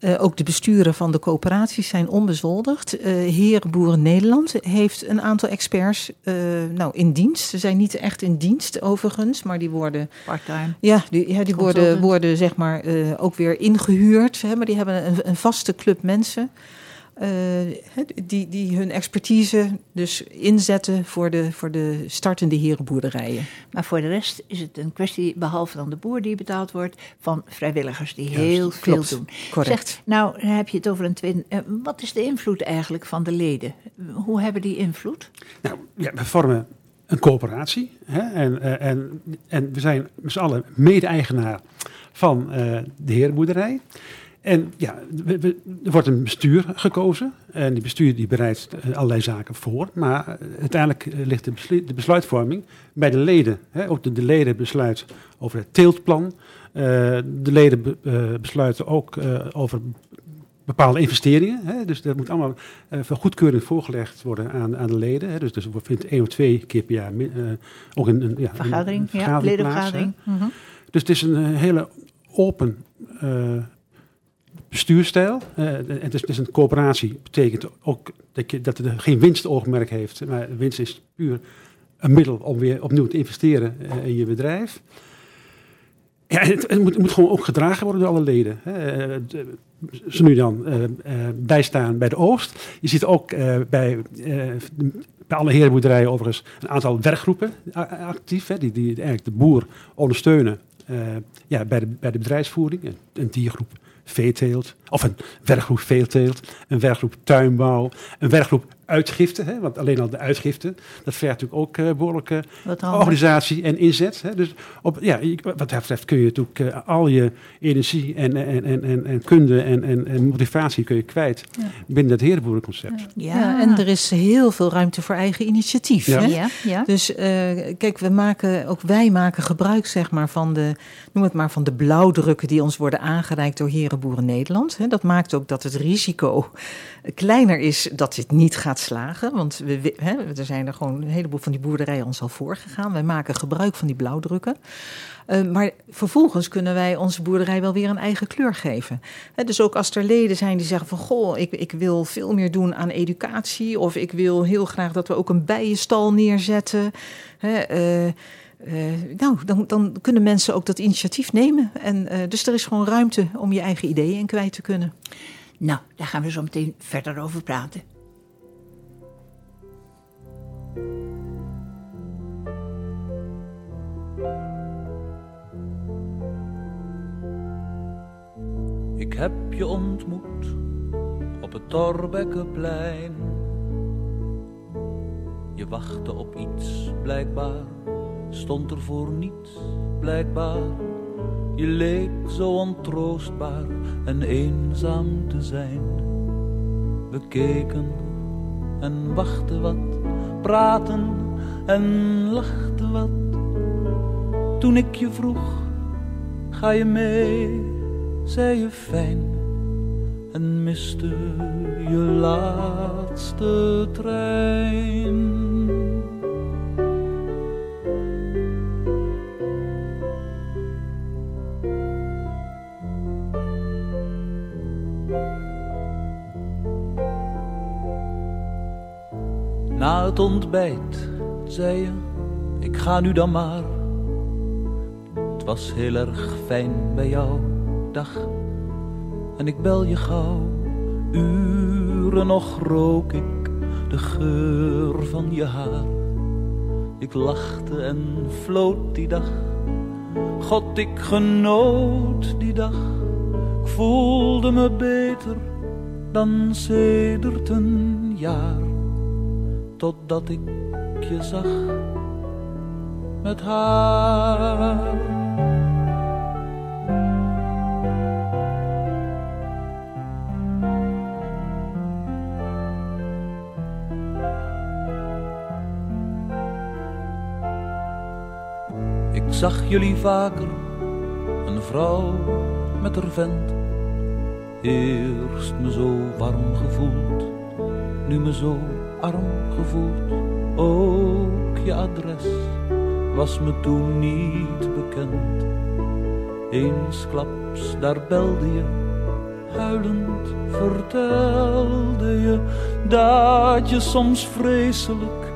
S4: Uh, ook de besturen van de coöperaties zijn onbezoldigd. Uh, Herenboeren Nederland heeft een aantal experts uh, nou, in dienst. Ze zijn niet echt in dienst overigens, maar die worden...
S1: Part-time.
S4: Ja, die, ja, die worden, worden zeg maar ook weer ingehuurd. Hè, maar die hebben een, een vaste club mensen... Uh, die, die hun expertise dus inzetten voor de, voor de startende herenboerderijen.
S1: Maar voor de rest is het een kwestie, behalve dan de boer die betaald wordt, van vrijwilligers die Juist, heel veel
S4: klopt,
S1: doen.
S4: Correct.
S1: Zeg, nou, dan heb je het over een tweede. Uh, wat is de invloed eigenlijk van de leden? Hoe hebben die invloed?
S3: Nou, ja, we vormen een coöperatie hè, en, uh, en, en we zijn met z'n allen mede-eigenaar van de herenboerderij. En ja, er wordt een bestuur gekozen. En die bestuur die bereidt allerlei zaken voor. Maar uiteindelijk ligt de, beslu de besluitvorming bij de leden. Hè. Ook de, de, leden besluiten over het teeltplan. Uh, de leden be, uh, besluiten ook uh, over bepaalde investeringen. Hè. Dus dat moet allemaal van goedkeuring voorgelegd worden aan, aan de leden. Hè. Dus, dus er vindt één of twee keer per jaar ook een, een, ja,
S1: vergadering,
S3: een vergadering
S1: ja, ledenvergadering.
S3: Plaats, mm -hmm. Dus het is een hele open bestuurstijl. Uh, het, is, een coöperatie. betekent ook dat, je, dat het geen winstoogmerk heeft. Maar winst is puur een middel om weer opnieuw te investeren uh, in je bedrijf. Ja, het, moet, moet, gewoon ook gedragen worden door alle leden. Uh, ze nu dan bijstaan bij de oogst. Je ziet ook bij, bij alle herenboerderijen overigens een aantal werkgroepen actief. Hè, die, die eigenlijk de boer ondersteunen ja, bij, de, bij de bedrijfsvoering. Een, een diergroep veeteelt, of een werkgroep veeteelt, een werkgroep tuinbouw, een werkgroep uitgifte, hè, want alleen al de uitgifte, dat vergt natuurlijk ook uh, behoorlijke organisatie en inzet. Hè. Dus op, ja, wat dat betreft kun je natuurlijk uh, al je energie en, en, en, en, en kunde en, en, en motivatie kun je kwijt ja. binnen het herenboerenconcept.
S4: Ja. ja. en er is heel veel ruimte voor eigen initiatief.
S1: Ja.
S4: Hè?
S1: Ja, ja.
S4: Dus uh, kijk, we maken, ook wij maken gebruik zeg maar, van de, noem het maar, van de blauwdrukken die ons worden aangereikt door Herenboeren Nederland. Hè. Dat maakt ook dat het risico kleiner is dat dit niet gaat slagen. Want we, er zijn er gewoon een heleboel van die boerderijen ons al voorgegaan. Wij maken gebruik van die blauwdrukken. Uh, maar vervolgens kunnen wij onze boerderij wel weer een eigen kleur geven. Dus ook als er leden zijn die zeggen van... goh, ik, ik wil veel meer doen aan educatie... of ik wil heel graag dat we ook een bijenstal neerzetten... He, uh, uh, nou, dan, dan, kunnen mensen ook dat initiatief nemen. En, dus er is gewoon ruimte om je eigen ideeën in kwijt te kunnen.
S1: Nou, daar gaan we zo meteen verder over praten.
S7: Ik heb je ontmoet op het Torbekkenplein. Je wachtte op iets, blijkbaar, stond er voor niets, blijkbaar. Je leek zo ontroostbaar en eenzaam te zijn. We keken en wachten wat, praten en lachten wat. Toen ik je vroeg, ga je mee, zei je fijn. En miste je laatste trein. Na het ontbijt zei je, ik ga nu dan maar. Het was heel erg fijn bij jou, En ik bel je gauw, Uren nog rook ik de geur van je haar. Ik lachte en floot die dag. God, ik genoot die dag. Ik voelde me beter dan sedert een jaar. Totdat ik je zag met haar. Zag jullie vaker, een vrouw met haar vent. Eerst me zo warm gevoeld, nu me zo arm gevoeld. Ook je adres was me toen niet bekend. Eensklaps daar belde je, huilend vertelde je dat je soms vreselijk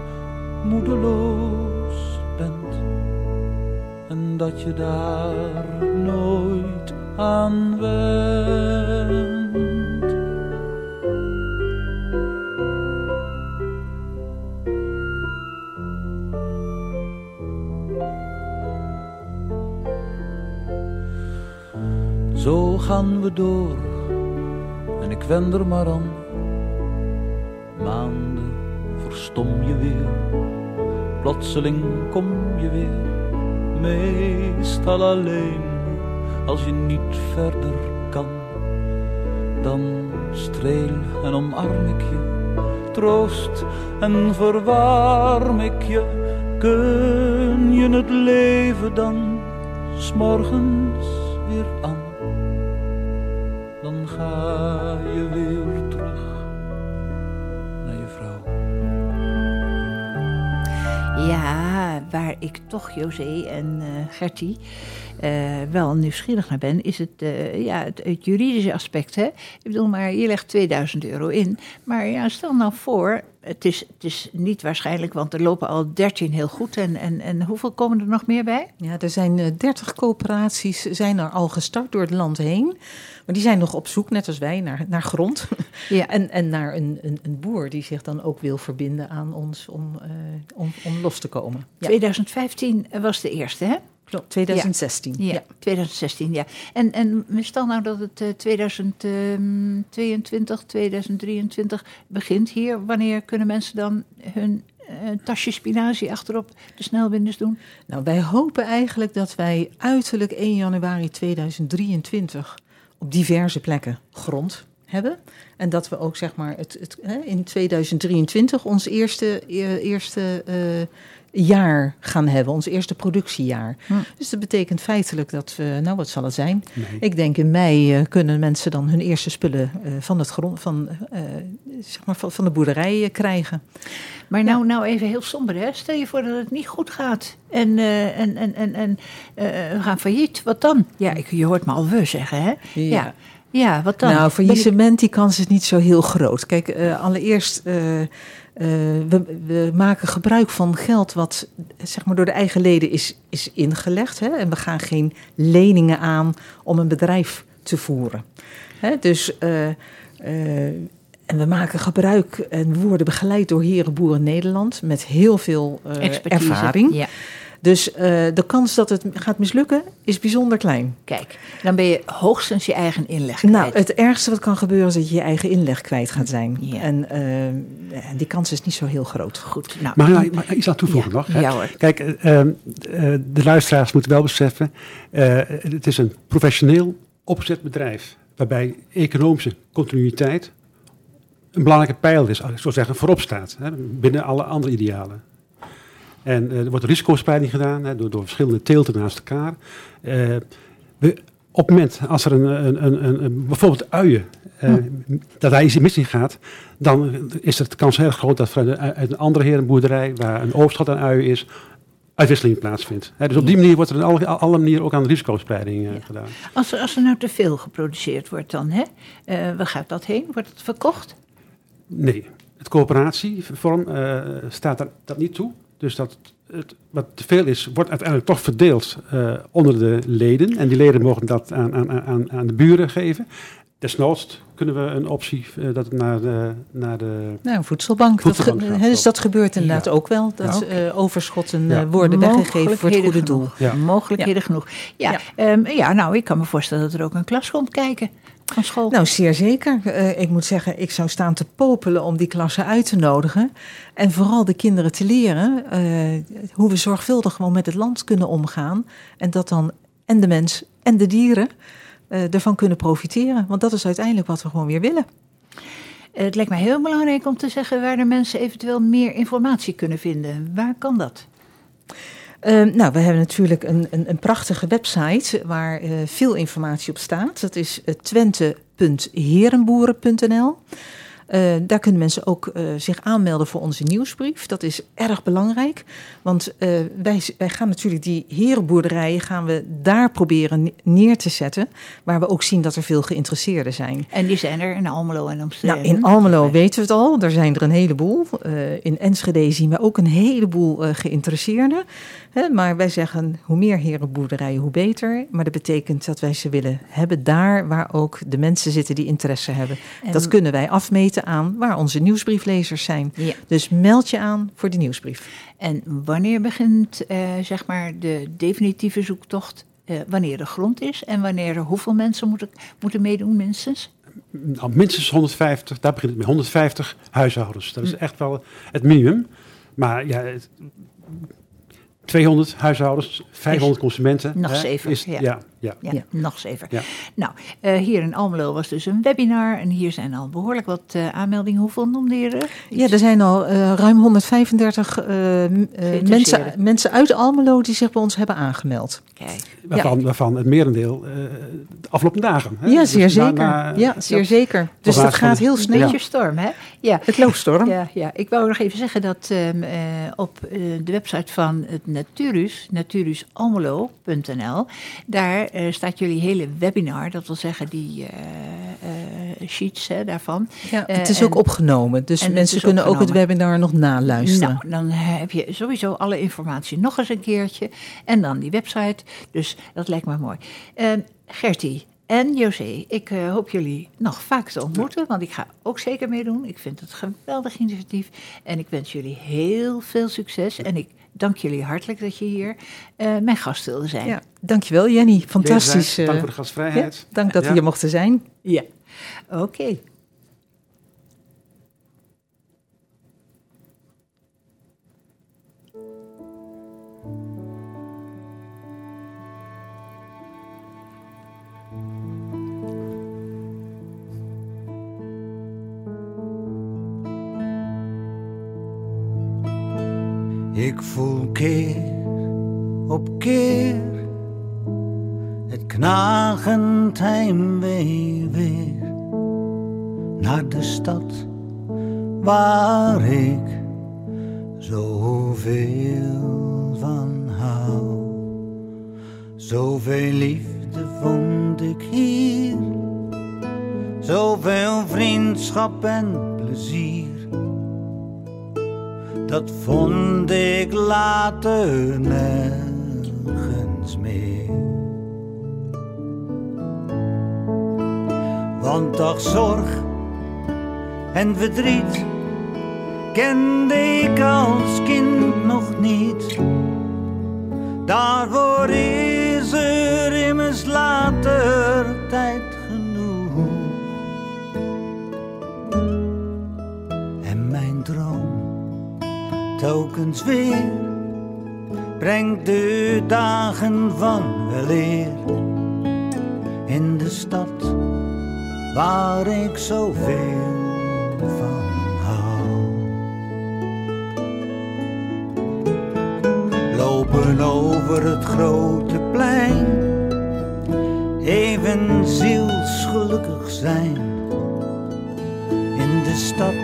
S7: moedeloos dat je daar nooit aan went. Zo gaan we door en ik wend er maar aan. Maanden verstom je weer, plotseling kom je weer. Meestal alleen als je niet verder kan. Dan streel en omarm ik je, troost en verwarm ik je. Kun je het leven dan s'morgens
S1: toch, José en eh Gertie, eh, wel nieuwsgierig naar ben, is het, eh, ja, het, het juridische aspect. Hè? Ik bedoel, maar je legt 2000 euro in. Maar ja, stel nou voor, het is, het is niet waarschijnlijk, want er lopen al 13 heel goed. En, en, en hoeveel komen er nog meer bij?
S4: Ja, er zijn eh, 30 coöperaties zijn er al gestart door het land heen. Maar die zijn nog op zoek, net als wij, naar, naar grond.
S1: Ja.
S4: En, en naar een, een, een boer die zich dan ook wil verbinden aan ons om, eh, om, om los te komen. Ja,
S1: 2015 was de eerste, hè?
S4: Klopt. 2016.
S1: Ja, 2016, ja. En, en stel nou dat het eh, 2022, 2023 begint hier. Wanneer kunnen mensen dan hun eh, tasje spinazie achterop de snelbinders doen?
S4: Nou, wij hopen eigenlijk dat wij uiterlijk 1 januari 2023 op diverse plekken grond hebben. En dat we ook zeg maar het, het, hè, in 2023 ons eerste, e- eerste eh, jaar gaan hebben, ons eerste productiejaar.
S1: Hm.
S4: Dus dat betekent feitelijk dat we, nou wat zal het zijn?
S3: Nee.
S4: Ik denk in mei eh, kunnen mensen dan hun eerste spullen eh, van, het grond, van, eh, zeg maar van, van de boerderij krijgen.
S1: Maar nou, nou even heel somber, hè? Stel je voor dat het niet goed gaat en, en, en, en, en we gaan failliet. Wat dan? Ja, ik, je hoort me al we zeggen, hè? Ja. Ja, wat dan?
S4: Nou, faillissement, die kans is niet zo heel groot. Kijk, allereerst, eh, we, we maken gebruik van geld wat zeg maar, door de eigen leden is, is ingelegd. Hè? En we gaan geen leningen aan om een bedrijf te voeren. Hè? Dus, eh, eh, en we maken gebruik en worden begeleid door Heren Boeren Nederland met heel veel
S1: Expertise.
S4: ervaring.
S1: Ja,
S4: Dus eh, de kans dat het gaat mislukken is bijzonder klein.
S1: kijk. Dan ben je hoogstens je eigen inleg
S4: Nou,
S1: kwijt.
S4: het ergste wat kan gebeuren is dat je je eigen inleg kwijt gaat zijn.
S1: Ja.
S4: En eh, en die kans is niet zo heel groot.
S1: Goed, nou.
S3: Maar, maar iets aan toevoegen
S1: Ja,
S3: nog. hè.
S1: ja hoor.
S3: Kijk, eh, eh, de luisteraars moeten wel beseffen, eh, het is een professioneel opgezet bedrijf, waarbij economische continuïteit een belangrijke pijl is, als ik zo zeggen, voorop staat, hè, binnen alle andere idealen. En eh, er wordt risicospreiding gedaan hè, door, door verschillende teelten naast elkaar. Eh, we, op het moment als er een, een, een, een, bijvoorbeeld uien, eh, dat daar iets mis in gaat, dan is het de kans heel groot dat vanuit een, uit een andere herenboerderij, waar een overschot aan uien is, uitwisseling plaatsvindt. Dus op die manier wordt er op alle, alle manieren ook aan risicospreiding eh,
S1: Ja.
S3: gedaan.
S1: Als, er- als er nou te veel geproduceerd wordt dan, hè? Waar gaat dat heen? Wordt het verkocht?
S3: Nee, het coöperatievorm staat dat, dat niet toe. Dus dat het, wat te veel is, wordt uiteindelijk toch verdeeld eh, onder de leden. En die leden mogen dat aan, aan, aan, aan de buren geven. desnoods kunnen we een optie eh, dat het naar de, naar de
S4: Nou, een voedselbank.
S3: Voedselbank
S4: dat, ge- dus dat gebeurt inderdaad
S3: Ja.
S4: ook wel. Dat eh, overschotten
S3: Ja.
S4: eh, worden weggegeven voor het goede doel.
S1: Mogelijkheden genoeg. Ja,
S4: Ja.
S1: ehm, ja, nou, ik kan me voorstellen dat er ook een klas komt kijken van school.
S4: Nou, zeer zeker. Eh, ik moet zeggen, ik zou staan te popelen om die klassen uit te nodigen. En vooral de kinderen te leren eh, hoe we zorgvuldig gewoon met het land kunnen omgaan. En dat dan en de mens en de dieren eh, ervan kunnen profiteren. Want dat is uiteindelijk wat we gewoon weer willen.
S1: Het lijkt mij heel belangrijk om te zeggen waar de mensen eventueel meer informatie kunnen vinden. Waar kan dat?
S4: Eh, nou, we hebben natuurlijk een, een, een prachtige website waar eh, veel informatie op staat. Dat is eh, twente.herenboeren.nl. Eh, daar kunnen mensen ook eh, zich aanmelden voor onze nieuwsbrief. Dat is erg belangrijk, want eh, wij, wij gaan natuurlijk die herenboerderijen gaan we daar proberen ne- neer te zetten, waar we ook zien dat er veel geïnteresseerden zijn.
S1: En die zijn er in Almelo en omstreken.
S4: Nou, in Almelo weten we het al, er zijn er een heleboel. In Enschede zien we ook een heleboel geïnteresseerden. Hè, maar wij zeggen, hoe meer herenboerderijen, hoe beter. Maar dat betekent dat wij ze willen hebben daar waar ook de mensen zitten die interesse hebben.
S1: En-
S4: Dat kunnen wij afmeten aan waar onze nieuwsbrieflezers zijn.
S1: Ja.
S4: Dus meld je aan voor de nieuwsbrief.
S1: En wanneer begint eh, zeg maar de definitieve zoektocht? Eh, wanneer de grond is en wanneer er hoeveel mensen moeten, moeten meedoen minstens?
S3: nou, minstens 150, daar begint het mee, 150 huishoudens. Dat is echt wel het minimum. Maar ja, het- 200 huishoudens, 500 consumenten.
S1: nog
S3: hè,
S1: zeven,
S3: Is,
S1: ja.
S3: ja. Ja,
S1: Ja,
S4: Ja.
S1: nog zeven.
S3: Ja.
S1: Nou, eh, hier in Almelo was dus een webinar en hier zijn al behoorlijk wat eh, aanmeldingen. Hoeveel noemde je er?
S4: Ja, er zijn al eh, ruim 135 eh, m- eh,
S1: Geïnteresseerden.
S4: mensen, mensen uit Almelo die zich bij ons hebben aangemeld.
S1: Kijk,
S3: waarvan, waarvan het merendeel eh, de afgelopen dagen. Hè.
S4: Ja,
S3: Dus
S4: zeer zeker.
S3: na-
S4: ja, zeer
S3: dat-
S4: zeker. Dus dat gaat heel
S1: een
S4: snel.
S1: beetje storm, hè? Ja.
S4: Het loopt storm.
S1: Ja, ja, ik wou nog even zeggen dat ehm, eh, op eh, de website van het Naturus, naturusalmelo.nl, daar eh, staat jullie hele webinar, dat wil zeggen die eh, eh, sheets hè, daarvan.
S4: Ja, het is
S1: en-
S4: ook opgenomen, dus mensen kunnen ook het webinar nog naluisteren.
S1: Nou, dan heb je sowieso alle informatie nog eens een keertje en dan die website, dus dat lijkt me mooi. Gertie, en José, ik hoop jullie nog vaak te ontmoeten, want ik ga ook zeker meedoen. Ik vind het een geweldig initiatief en ik wens jullie heel veel succes. En ik dank jullie hartelijk dat je hier mijn gast wilde zijn.
S4: Ja, dankjewel Jenny, fantastisch.
S3: Dank
S4: eh,
S3: voor de gastvrijheid.
S4: ja, dank dat we hier mochten zijn.
S1: Ja. Oké.
S8: Ik voel keer op keer knagend heimwee weer naar de stad waar ik zoveel van hou. Zoveel liefde vond ik hier, zoveel vriendschap en plezier dat vond ik later nergens meer. Want ach, zorg en verdriet kende ik als kind nog niet. Daarvoor is er immers later tijd genoeg. En mijn droom telkens weer brengt de dagen van weleer in de stad waar ik zoveel van hou. Lopen over het grote plein, even zielsgelukkig zijn in de stad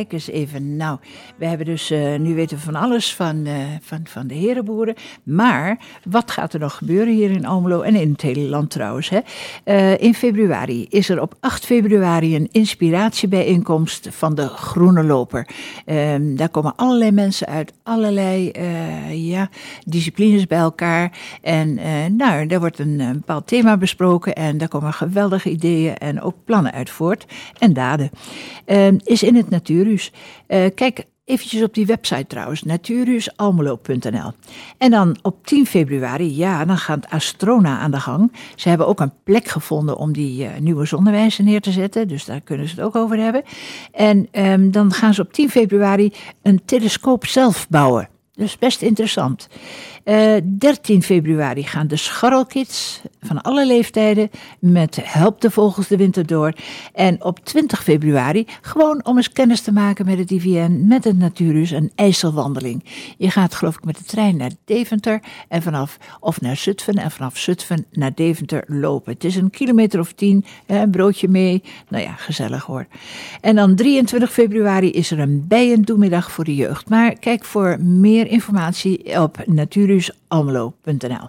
S1: kijk eens even. Nou, we hebben dus, eh, nu weten we van alles van, eh, van, van de herenboeren. Maar wat gaat er nog gebeuren hier in Almelo en in het hele land trouwens? Hè? Eh, in februari is er op 8 februari een inspiratiebijeenkomst van de Groene Loper. Ehm, daar komen allerlei mensen uit allerlei ja, disciplines bij elkaar. En nou, daar wordt een, eh, bepaald thema besproken en daar komen geweldige ideeën en ook plannen uit voort. En daden. Ehm, is in het Eh, kijk eventjes op die website trouwens, natuurhusalmelo.nl. En dan op 10 februari, ja, dan gaat Astrona aan de gang. Ze hebben ook een plek gevonden om die eh, nieuwe zonnewijzer neer te zetten, dus daar kunnen ze het ook over hebben. En ehm, dan gaan ze op 10 februari een telescoop zelf bouwen. Dus best interessant. Eh, 13 februari gaan de scharrelkids van alle leeftijden met Help de Vogels de Winter Door. En op 20 februari gewoon om eens kennis te maken met het IVN, met het Natuurhuis, een IJsselwandeling. Je gaat geloof ik met de trein naar Deventer en vanaf, of naar Zutphen en vanaf Zutphen naar Deventer lopen. Het is een kilometer of tien, eh, een broodje mee. Nou ja, gezellig hoor. En dan 23 februari is er een bijendoemiddag voor de jeugd. Maar kijk voor meer informatie op natuurhusalmelo.nl.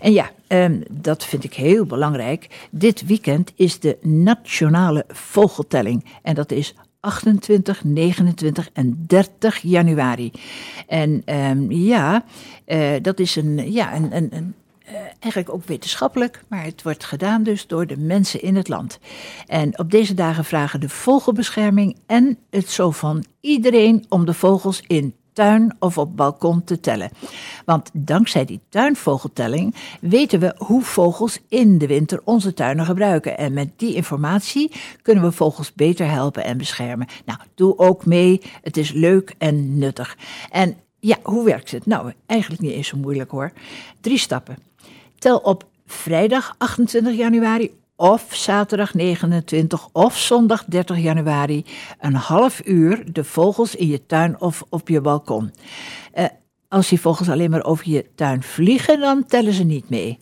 S1: En ja, ehm, dat vind ik heel belangrijk. Dit weekend is de Nationale Vogeltelling. En dat is 28, 29 en 30 januari. En ehm, ja, eh, dat is een, ja, een, een, een eh, eigenlijk ook wetenschappelijk, maar het wordt gedaan dus door de mensen in het land. En op deze dagen vragen de vogelbescherming en het zo van iedereen om de vogels in of op balkon te tellen. Want dankzij die tuinvogeltelling weten we hoe vogels in de winter onze tuinen gebruiken. En met die informatie kunnen we vogels beter helpen en beschermen. Nou, doe ook mee. Het is leuk en nuttig. En ja, hoe werkt het? Nou, eigenlijk niet eens zo moeilijk hoor. Drie stappen. Tel op vrijdag 28 januari of zaterdag 29 of zondag 30 januari een half uur de vogels in je tuin of op je balkon. Eh, als die vogels alleen maar over je tuin vliegen, dan tellen ze niet mee.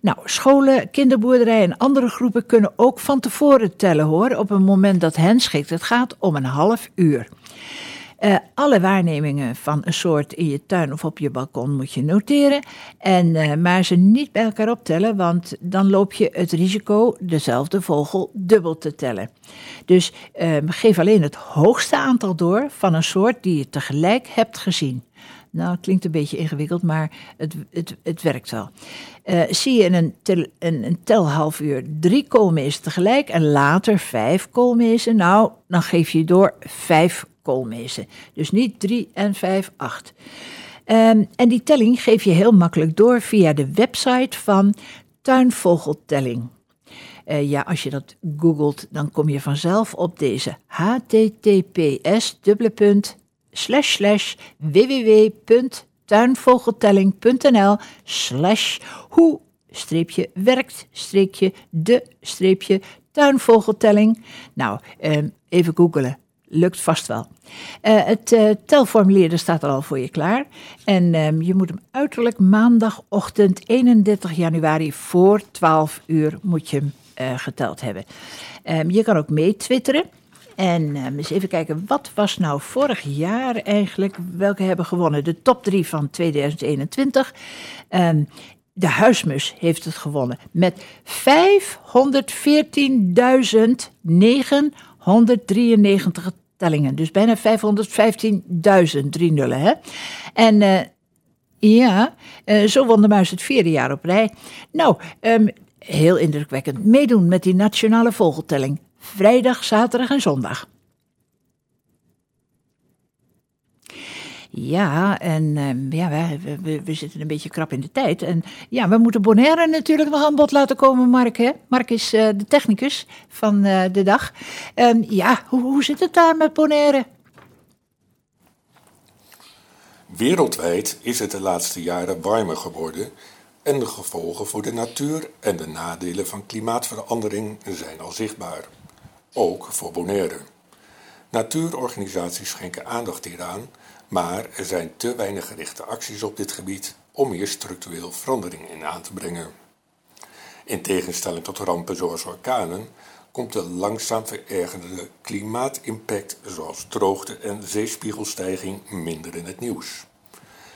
S1: Nou, scholen, kinderboerderijen en andere groepen kunnen ook van tevoren tellen hoor, op een moment dat hen schikt. Het gaat om een half uur. Eh, alle waarnemingen van een soort in je tuin of op je balkon moet je noteren. En, eh, maar ze niet bij elkaar optellen, want dan loop je het risico dezelfde vogel dubbel te tellen. Dus eh, geef alleen het hoogste aantal door van een soort die je tegelijk hebt gezien. Nou, het klinkt een beetje ingewikkeld, maar het, het, het werkt wel. Eh, zie je in een, tel, een, een telhalfuur drie koolmezen tegelijk en later vijf koolmezen, nou, dan geef je door vijf koolmezen. Dus niet drie en vijf, acht. Ehm, en die telling geef je heel makkelijk door via de website van Tuinvogeltelling. Eh, ja, als je dat googelt, dan kom je vanzelf op deze https www.tuinvogeltelling.nl slash hoe streepje werkt streepje de streepje tuinvogeltelling. Nou, eh, even googelen. Lukt vast wel. Eh, het eh, telformulier staat al voor je klaar. En ehm, je moet hem uiterlijk maandagochtend 31 januari voor 12 uur moet je hem eh, geteld hebben. Ehm, je kan ook mee twitteren. En ehm, eens even kijken, wat was nou vorig jaar eigenlijk? Welke hebben gewonnen? De top 3 van 2021. Ehm, de huismus heeft het gewonnen met 514.993 Dus bijna 515.000, drie nullen. Hè? En eh, ja, eh, zo won muis het vierde jaar op rij. Nou, ehm, heel indrukwekkend. Meedoen met die nationale vogeltelling. Vrijdag, zaterdag en zondag. Ja, en ehm, ja, we, we, we zitten een beetje krap in de tijd. En ja, we moeten Bonaire natuurlijk nog aan bod laten komen, Mark. Hè? Mark is eh, de technicus van eh, de dag. Ehm, ja, hoe, hoe zit het daar met Bonaire?
S2: Wereldwijd is het de laatste jaren warmer geworden en de gevolgen voor de natuur en de nadelen van klimaatverandering zijn al zichtbaar. Ook voor Bonaire. Natuurorganisaties schenken aandacht hieraan, maar er zijn te weinig gerichte acties op dit gebied om hier structureel verandering in aan te brengen. In tegenstelling tot rampen zoals orkanen komt de langzaam verergerde klimaatimpact zoals droogte en zeespiegelstijging minder in het nieuws.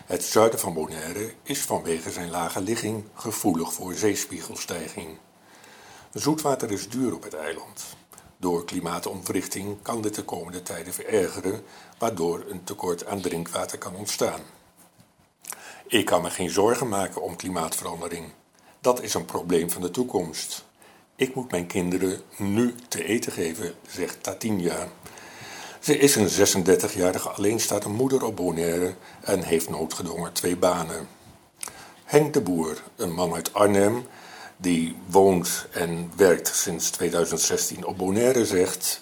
S2: Het zuiden van Bonaire is vanwege zijn lage ligging gevoelig voor zeespiegelstijging. Zoetwater is duur op het eiland. Door klimaatontwrichting kan dit de komende tijden verergeren, waardoor een tekort aan drinkwater kan ontstaan. Ik kan me geen zorgen maken om klimaatverandering. Dat is een probleem van de toekomst. Ik moet mijn kinderen nu te eten geven, zegt Tatinja. Ze is een 36-jarige alleenstaande moeder op Bonaire en heeft noodgedwongen twee banen. Henk de Boer, een man uit Arnhem, die woont en werkt sinds 2016 op Bonaire, zegt: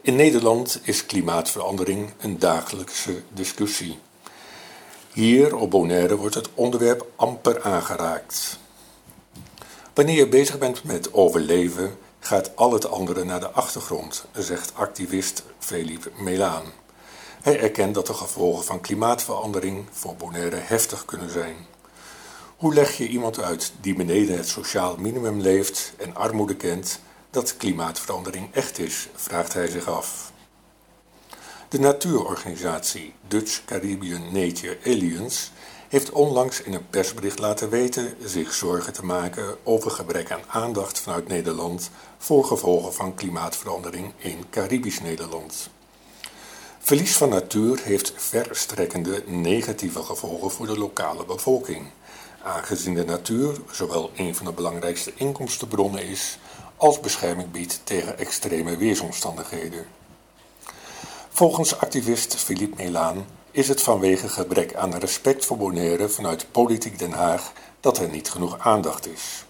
S2: In Nederland is klimaatverandering een dagelijkse discussie. Hier op Bonaire wordt het onderwerp amper aangeraakt. Wanneer je bezig bent met overleven, gaat al het andere naar de achtergrond, zegt activist Philippe Melaan. Hij erkent dat de gevolgen van klimaatverandering voor Bonaire heftig kunnen zijn. Hoe leg je iemand uit die beneden het sociaal minimum leeft en armoede kent, dat klimaatverandering echt is, vraagt hij zich af. De natuurorganisatie Dutch Caribbean Nature Alliance heeft onlangs in een persbericht laten weten zich zorgen te maken over gebrek aan aandacht vanuit Nederland voor gevolgen van klimaatverandering in Caribisch Nederland. Verlies van natuur heeft verstrekkende negatieve gevolgen voor de lokale bevolking, aangezien de natuur zowel een van de belangrijkste inkomstenbronnen is als bescherming biedt tegen extreme weersomstandigheden. Volgens activist Philippe Melaan is het vanwege gebrek aan respect voor Bonaire vanuit Politiek Den Haag dat er niet genoeg aandacht is.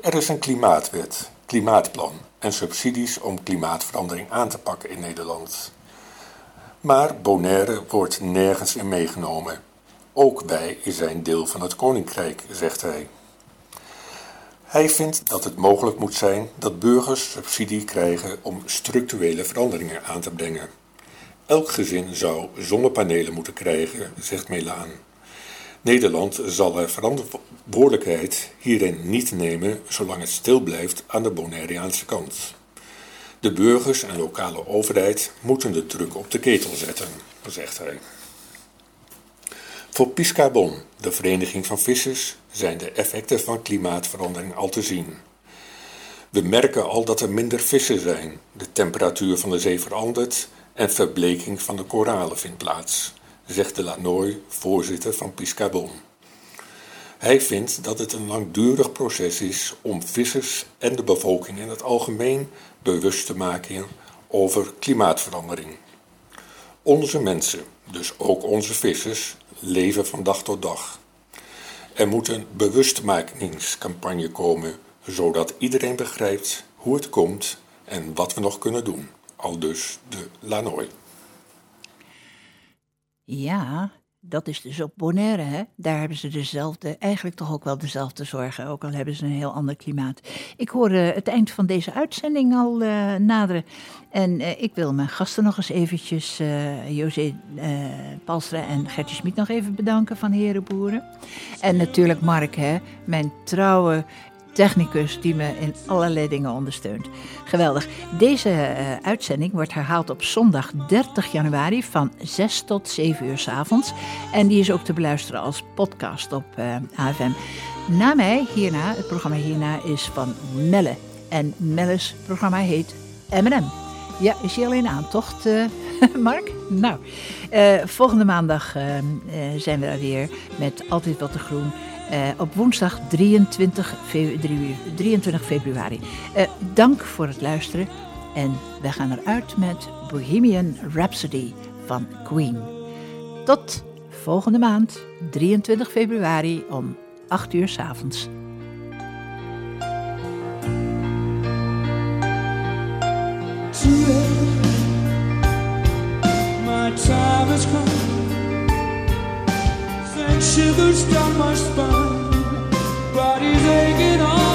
S2: Er is een klimaatwet, klimaatplan en subsidies om klimaatverandering aan te pakken in Nederland. Maar Bonaire wordt nergens in meegenomen. Ook wij zijn deel van het koninkrijk, zegt hij. Hij vindt dat het mogelijk moet zijn dat burgers subsidie krijgen om structurele veranderingen aan te brengen. Elk gezin zou zonnepanelen moeten krijgen, zegt Melaan. Nederland zal er verantwoordelijkheid hierin niet nemen zolang het stil blijft aan de Bonaireaanse kant. De burgers en lokale overheid moeten de druk op de ketel zetten, zegt hij. Voor Piscabon, de vereniging van vissers, zijn de effecten van klimaatverandering al te zien. We merken al dat er minder vissen zijn, de temperatuur van de zee verandert en verbleking van de koralen vindt plaats, zegt de Lanoy, voorzitter van Piscabon. Hij vindt dat het een langdurig proces is om vissers en de bevolking in het algemeen bewust te maken over klimaatverandering. Onze mensen, dus ook onze vissers, leven van dag tot dag. Er moet een bewustmakingscampagne komen, zodat iedereen begrijpt hoe het komt en wat we nog kunnen doen. Al dus de Lanoy.
S1: Ja, dat is dus op Bonaire, hè? Daar hebben ze dezelfde, eigenlijk toch ook wel dezelfde zorgen, ook al hebben ze een heel ander klimaat. Ik hoor uh, het eind van deze uitzending al uh, naderen. En uh, ik wil mijn gasten nog eens eventjes, José Palstra en Gertje Smit nog even bedanken van Herenboeren. En natuurlijk Mark, hè, mijn trouwe technicus die me in allerlei dingen ondersteunt. Geweldig. Deze uh, uitzending wordt herhaald op zondag 30 januari van 6 tot 7 uur s avonds. En die is ook te beluisteren als podcast op uh, AFM. Na mij, hierna, het programma hierna is van Melle. En Melle's programma heet M&M. Ja, is hij alleen aantocht, uh, Mark? Nou, volgende maandag zijn we daar weer met Altijd Wat te Groen. Uh, op woensdag 23, februari. 23 februari. Uh, dank voor het luisteren en we gaan eruit met Bohemian Rhapsody van Queen. Tot volgende maand, 23 februari om 8 uur s avonds.
S9: Shivers down my spine, body's aching all